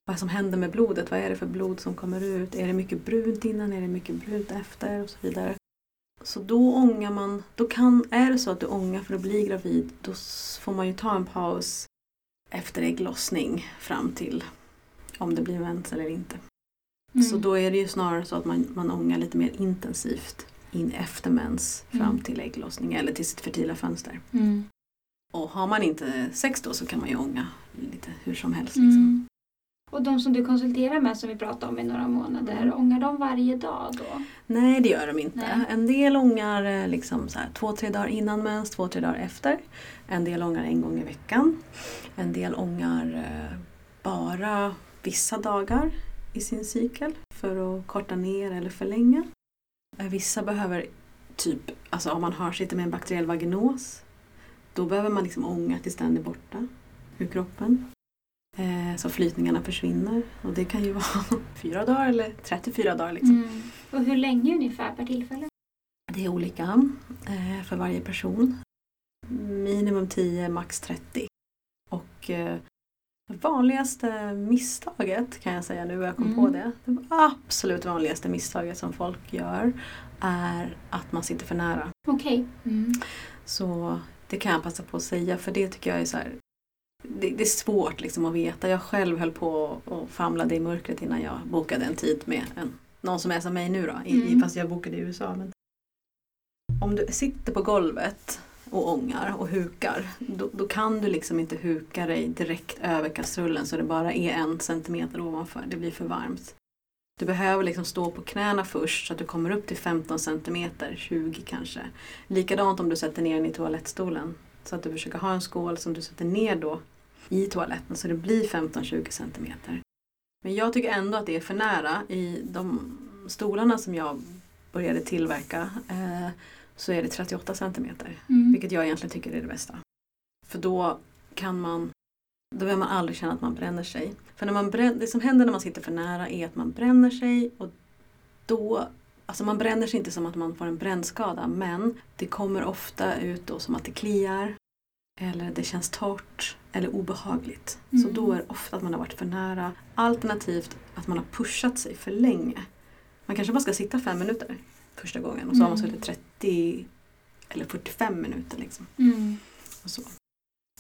vad som händer med blodet. Vad är det för blod som kommer ut? Är det mycket brunt innan? Är det mycket brunt efter? Och så vidare. Så då ångar man, då kan, är det så att du ångar för att bli gravid då får man ju ta en paus efter ägglossning fram till om det blir mens eller inte. Mm. Så då är det ju snarare så att man, man ångar lite mer intensivt in efter mens fram Mm. till ägglossning eller till sitt fertila fönster. Mm. Och har man inte sex då så kan man ju ånga lite hur som helst. Liksom. Mm. Och de som du konsulterar med som vi pratade om i några månader, Mm. ångar de varje dag då? Nej, det gör de inte. Nej. En del ångar eh, liksom så här, två, tre dagar innan mens, två, tre dagar efter. En del ångar en gång i veckan. En del ångar eh, bara vissa dagar i sin cykel för att korta ner eller förlänga. Eh, Vissa behöver typ, alltså om man har sitter med en bakteriell vaginos, då behöver man liksom ånga tills den är borta ur kroppen. Eh, så flytningarna försvinner och det kan ju vara fyra dagar eller 34 dagar. Liksom. Mm. Och hur länge ungefär per tillfälle? Det är olika eh, för varje person. Minimum 10, max 30. Och eh, det vanligaste misstaget kan jag säga nu när jag kom Mm. på det. Det absolut vanligaste misstaget som folk gör är att man sitter för nära. Okej. Mm. Så det kan jag passa på att säga för det tycker jag är så här, det, det är svårt liksom att veta. Jag själv höll på och famlade i mörkret innan jag bokade en tid med en, någon som är som mig nu då, i, Mm. fast jag bokade i USA. Men om du sitter på golvet och ångar och hukar, då, då kan du liksom inte huka dig direkt över kastrullen så det bara är en centimeter ovanför. Det blir för varmt. Du behöver liksom stå på knäna först så att du kommer upp till 15 centimeter, 20 kanske. Likadant om du sätter ner den i toalettstolen. Så att du försöker ha en skål som du sätter ner då i toaletten så det blir 15-20 centimeter. Men jag tycker ändå att det är för nära. I de stolarna som jag började tillverka eh, så är det 38 centimeter. Mm. Vilket jag egentligen tycker är det bästa. För då kan man då behöver man aldrig känna att man bränner sig. För när man brän, det som händer när man sitter för nära är att man bränner sig och då Alltså man bränner sig inte som att man får en brännskada men det kommer ofta ut då som att det kliar eller det känns torrt eller obehagligt. Så Mm. då är det ofta att man har varit för nära. Alternativt att man har pushat sig för länge. Man kanske bara ska sitta fem minuter första gången och så har man Mm. suttit 30 eller 45 minuter. Liksom. Mm. Och så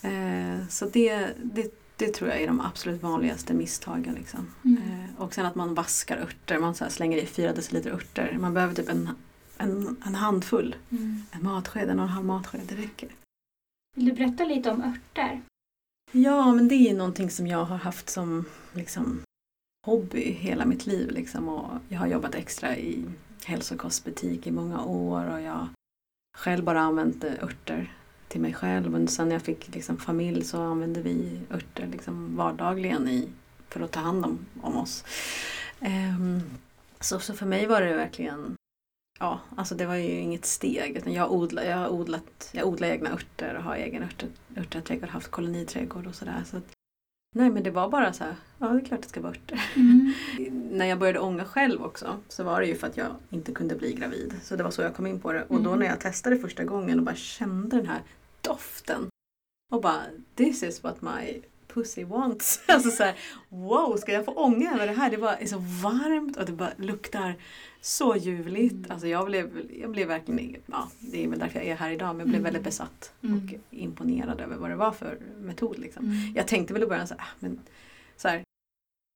eh, så det, det, det tror jag är de absolut vanligaste misstagen. Liksom. Mm. Eh, och sen att man vaskar örter, man så slänger i fyra deciliter örter. Man behöver typ en, en, en handfull, Mm. en matsked, en och en halv matsked, det räcker. Vill du berätta lite om örter? Ja, men det är någonting som jag har haft som liksom, hobby hela mitt liv. Liksom. Och jag har jobbat extra i hälsokostbutik i många år och jag har själv bara använt örter till mig själv. Och sen när jag fick liksom, familj så använde vi örter liksom, vardagligen i, för att ta hand om, om oss. Um, så, så för mig var det verkligen Ja, alltså det var ju inget steg. Utan jag, odlar, jag, odlat, jag odlar egna örter och har egen örter, örterträdgård, haft koloniträdgård och sådär. Så nej men det var bara så här, ja det är klart det ska örter. Mm. När jag började ånga själv också så var det ju för att jag inte kunde bli gravid. Så det var så jag kom in på det. Och då Mm. när jag testade första gången och bara kände den här doften. Och bara, this is what my pussy wants. Alltså så här, wow, ska jag få ånga över det här? Det bara är så varmt och det bara luktar så ljuvligt. Mm. Alltså jag blev, jag blev verkligen, ja det är väl därför jag är här idag, men jag blev Mm. väldigt besatt Mm. och imponerad över vad det var för metod. Liksom. Mm. Jag tänkte väl i början så här, ah, men så här,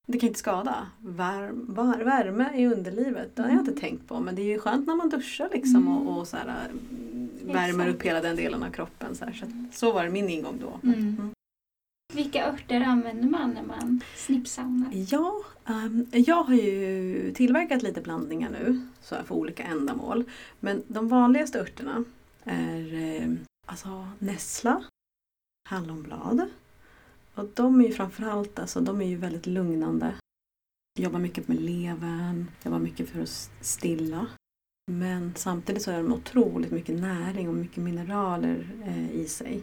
det kan inte skada. Värm, var, värme i underlivet, det har jag inte Mm. tänkt på. Men det är ju skönt när man duschar liksom Mm. och, och så här, mm, värmer Exakt. upp hela den delen av kroppen. Så, här. Så, så var det min ingång då. Mm. Vilka örter använder man när man snippsaunar? Ja, um, jag har ju tillverkat lite blandningar nu så här, för olika ändamål. Men de vanligaste örterna är eh, alltså nässla, hallonblad. Och de är ju framförallt alltså, de är ju väldigt lugnande. Jobbar mycket med levern, jobbar mycket för att stilla. Men samtidigt så har de otroligt mycket näring och mycket mineraler eh, i sig.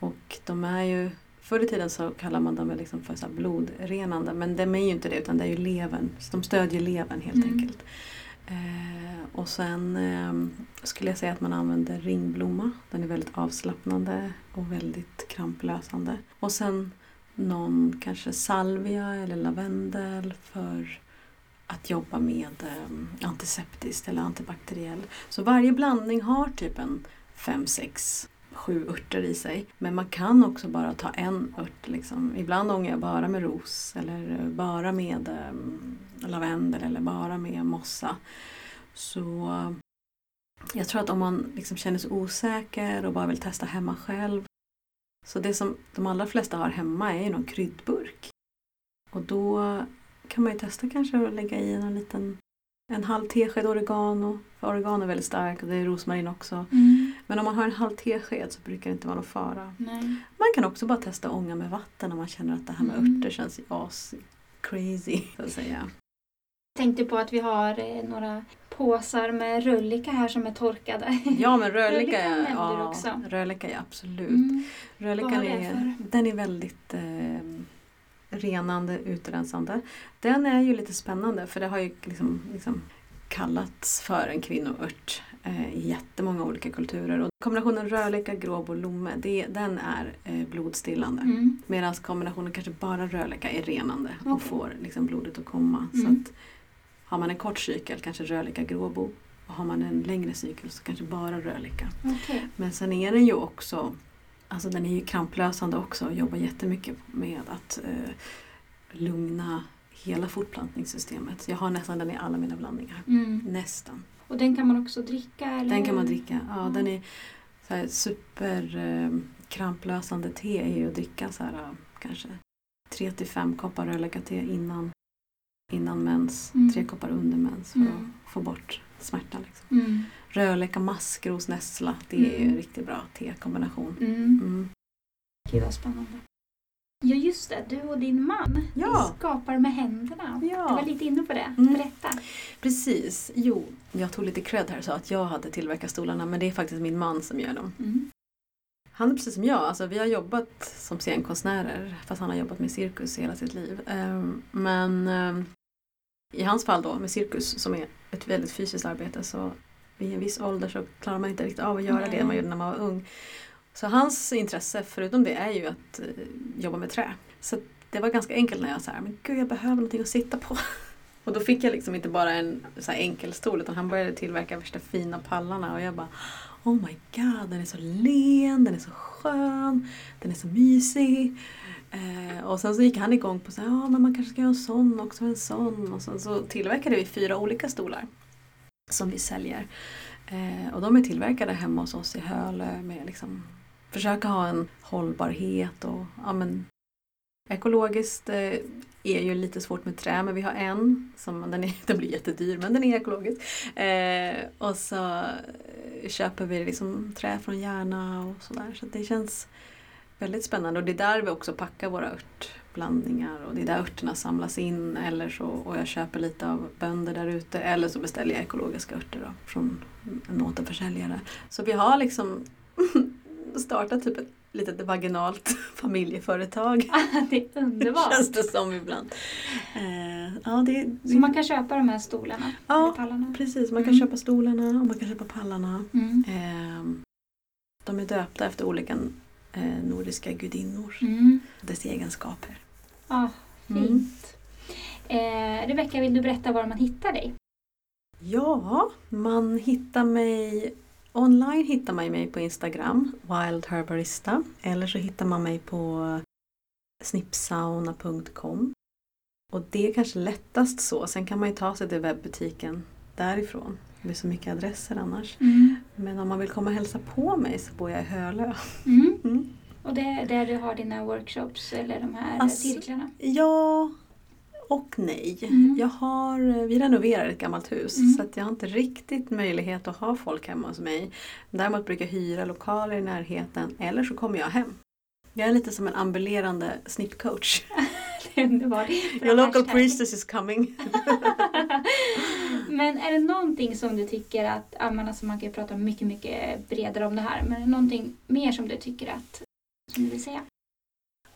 Och de är ju Förr i tiden så kallar man dem väl liksom för så blodrenande men de är ju inte det utan det är ju levern. Så de stödjer levern helt Mm. enkelt. Eh, och sen eh, skulle jag säga att man använder ringblomma. Den är väldigt avslappnande och väldigt kramplösande. Och sen någon kanske salvia eller lavendel för att jobba med eh, antiseptiskt eller antibakteriell. Så varje blandning har typ en fem, sex sju örter i sig. Men man kan också bara ta en ört. Liksom. Ibland ångar jag bara med ros eller bara med eh, lavendel eller bara med mossa. Så jag tror att om man liksom känner sig osäker och bara vill testa hemma själv Så det som de allra flesta har hemma är ju någon kryddburk. Och då kan man ju testa kanske att lägga i en liten en halv tesked oregano. För oregano är väldigt starkt och det är rosmarin också. Mm. Men om man har en halv tesked så brukar det inte vara någon fara. Nej. Man kan också bara testa ånga med vatten om man känner att det här med Mm. örter känns as crazy. Så att säga. Tänkte på att vi har eh, några påsar med rullika här som är torkade. Ja men nämnde du ja, också. rödlika är absolut. Mm. Det är, för? den är väldigt eh, renande, utrensande. Den är ju lite spännande för det har ju liksom, liksom kallats för en kvinnoört eh, i jättemånga olika kulturer. Och kombinationen rödlika, gråbo och lomme, det, den är eh, blodstillande. Mm. Medan kombinationen kanske bara rödlika är renande och Okej. får liksom blodet att komma. Så Mm. att har man en kort cykel, kanske rödlika, gråbo. Och har man en längre cykel så kanske bara rödlika. Okej. Men sen är den ju också Alltså den är ju kramplösande också och jobbar jättemycket med att eh, lugna hela fortplantningssystemet. Jag har nästan den i alla mina blandningar. Mm. Nästan. Och den kan man också dricka? Eller? Den kan man dricka. Ja, Ja. Den är så här super eh, kramplösande te är ju att dricka så här, eh, kanske 3 till 5 koppar rödläkarte innan, innan mens. Mm. Tre koppar under mens för Mm. att få bort smärta. Liksom. Mm. Rödläka, maskros, nässla. Det är ju en Mm. riktigt bra tekombination. Mm. Mm. Gud vad spännande. Ja just det, du och din man Ja. skapar med händerna. Ja. Du var lite inne på det. Mm. Berätta. Precis, jo, jag tog lite cred här och sa att jag hade tillverkat stolarna men det är faktiskt min man som gör dem. Mm. Han är precis som jag, alltså, vi har jobbat som scenkonstnärer fast han har jobbat med cirkus hela sitt liv. Ehm, Men ehm, i hans fall då med cirkus som är ett väldigt fysiskt arbete så vid en viss ålder så klarar man inte riktigt av att göra det Nej. man gjorde när man var ung. Så hans intresse förutom det är ju att eh, jobba med trä. Så det var ganska enkelt när jag sa men gud jag behöver någonting att sitta på. Och då fick jag liksom inte bara en så här enkel stol utan han började tillverka värsta fina pallarna och jag bara Oh my god, den är så len, den är så skön, den är så mysig. Eh, och sen så gick han igång på så här, ja men man kanske ska göra en sån också, en sån. Och sen så tillverkade vi fyra olika stolar som vi säljer. Eh, och de är tillverkade hemma hos oss i Hölö med liksom försöka ha en hållbarhet och ja men ekologiskt eh, är ju lite svårt med trä men vi har en som den, är, den blir jättedyr men den är ekologisk. Eh, och så eh, köper vi liksom trä från Järna och sådär så det känns väldigt spännande och det är där vi också packar våra örtblandningar och det är där örterna samlas in eller så och jag köper lite av bönder där ute eller så beställer jag ekologiska örter då, från en återförsäljare. Så vi har liksom startat typ ett litet vaginalt familjeföretag. det är underbart. Känns det som ibland. Eh, ja, det, Så man kan köpa de här stolarna? Ja, pallarna? precis. Man kan Mm. köpa stolarna och man kan köpa pallarna. Mm. Eh, de är döpta efter olika eh, nordiska gudinnor. Mm. Dess egenskaper. Ah, Mm. fint. Eh, Rebecka, vill du berätta var man hittar dig? Ja, man hittar mig online hittar man mig på Instagram, Wild Herbarista. Eller så hittar man mig på snipsauna.com. Och det är kanske lättast så. Sen kan man ju ta sig till webbutiken därifrån. Det är så mycket adresser annars. Mm. Men om man vill komma och hälsa på mig så bor jag i Hölö. Mm. Mm. Och det är där du har dina workshops eller de här Alltså- cirklarna? Ja och nej. Mm. Jag har, vi renoverar ett gammalt hus Mm. så att jag har inte riktigt möjlighet att ha folk hemma hos mig. Däremot brukar jag hyra lokaler i närheten eller så kommer jag hem. Jag är lite som en ambulerande snippcoach. Det är underbart. Your local priestess is coming. Men är det någonting som du tycker att, ja, men alltså man kan ju prata mycket, mycket bredare om det här, men är det någonting mer som du tycker att, som du vill säga?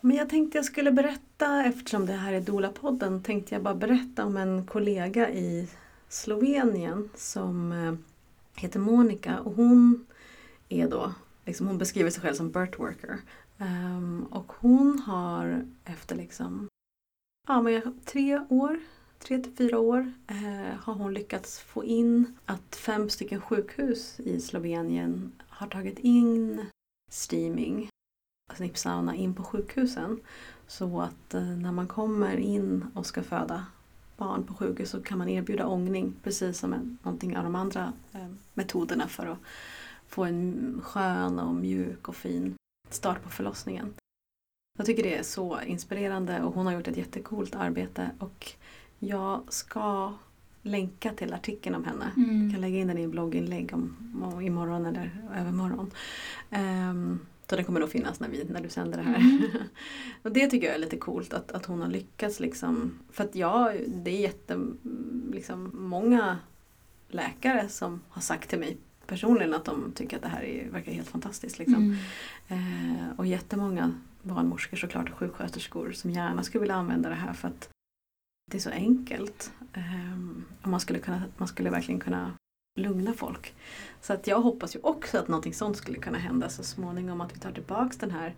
Men jag tänkte jag skulle berätta, eftersom det här är Dola-podden, tänkte jag bara berätta om en kollega i Slovenien som eh, heter Monica och hon är då, liksom, hon beskriver sig själv som birth worker. Um, ehm, och hon har efter liksom, ja men tre år, tre till fyra år, eh, har hon lyckats få in att fem stycken sjukhus i Slovenien har tagit in streaming snippsauna in på sjukhusen. Så att eh, när man kommer in och ska föda barn på sjukhus så kan man erbjuda ångning precis som någonting av de andra eh, metoderna för att få en skön och mjuk och fin start på förlossningen. Jag tycker det är så inspirerande och hon har gjort ett jättecoolt arbete och jag ska länka till artikeln om henne. Mm. Jag kan lägga in den i en blogginlägg om, om imorgon eller övermorgon. Um, så den kommer nog finnas när, vi, när du sänder det här. Mm. och det tycker jag är lite coolt att, att hon har lyckats liksom. För att jag, det är jättemånga liksom, många läkare som har sagt till mig personligen att de tycker att det här är, verkar helt fantastiskt. Liksom. Mm. Eh, och jättemånga barnmorskor såklart och sjuksköterskor som gärna skulle vilja använda det här för att det är så enkelt. Eh, och man skulle, kunna, man skulle verkligen kunna lugna folk. Så att jag hoppas ju också att någonting sånt skulle kunna hända så småningom. Att vi tar tillbaks den här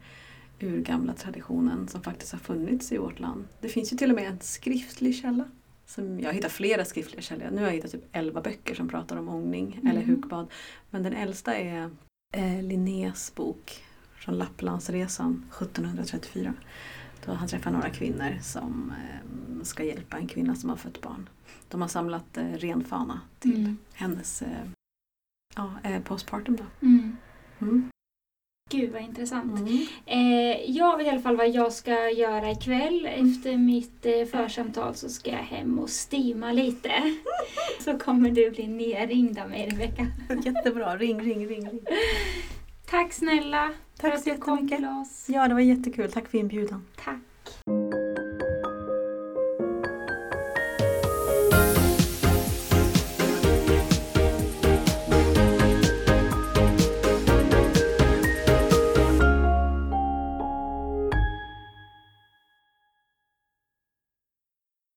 urgamla traditionen som faktiskt har funnits i vårt land. Det finns ju till och med en skriftlig källa. Som jag hittar flera skriftliga källor. Nu har jag hittat typ 11 böcker som pratar om ångning Mm. eller hukbad. Men den äldsta är eh, Linnés bok från Lapplandsresan 1734. Då han träffar några kvinnor som eh, ska hjälpa en kvinna som har fött barn. De har samlat eh, renfana till Mm. hennes eh, ja, postpartum. Då. Mm. Mm. Gud vad intressant. Mm. Eh, jag vet i alla fall vad jag ska göra ikväll. Efter mitt eh, församtal så ska jag hem och steama lite. Så kommer du bli nerringd av mig Rebecka. Jättebra, ring, ring, ring. ring. Tack snälla för Tack att så du kom till oss. Ja, det var jättekul. Tack för inbjudan. Tack.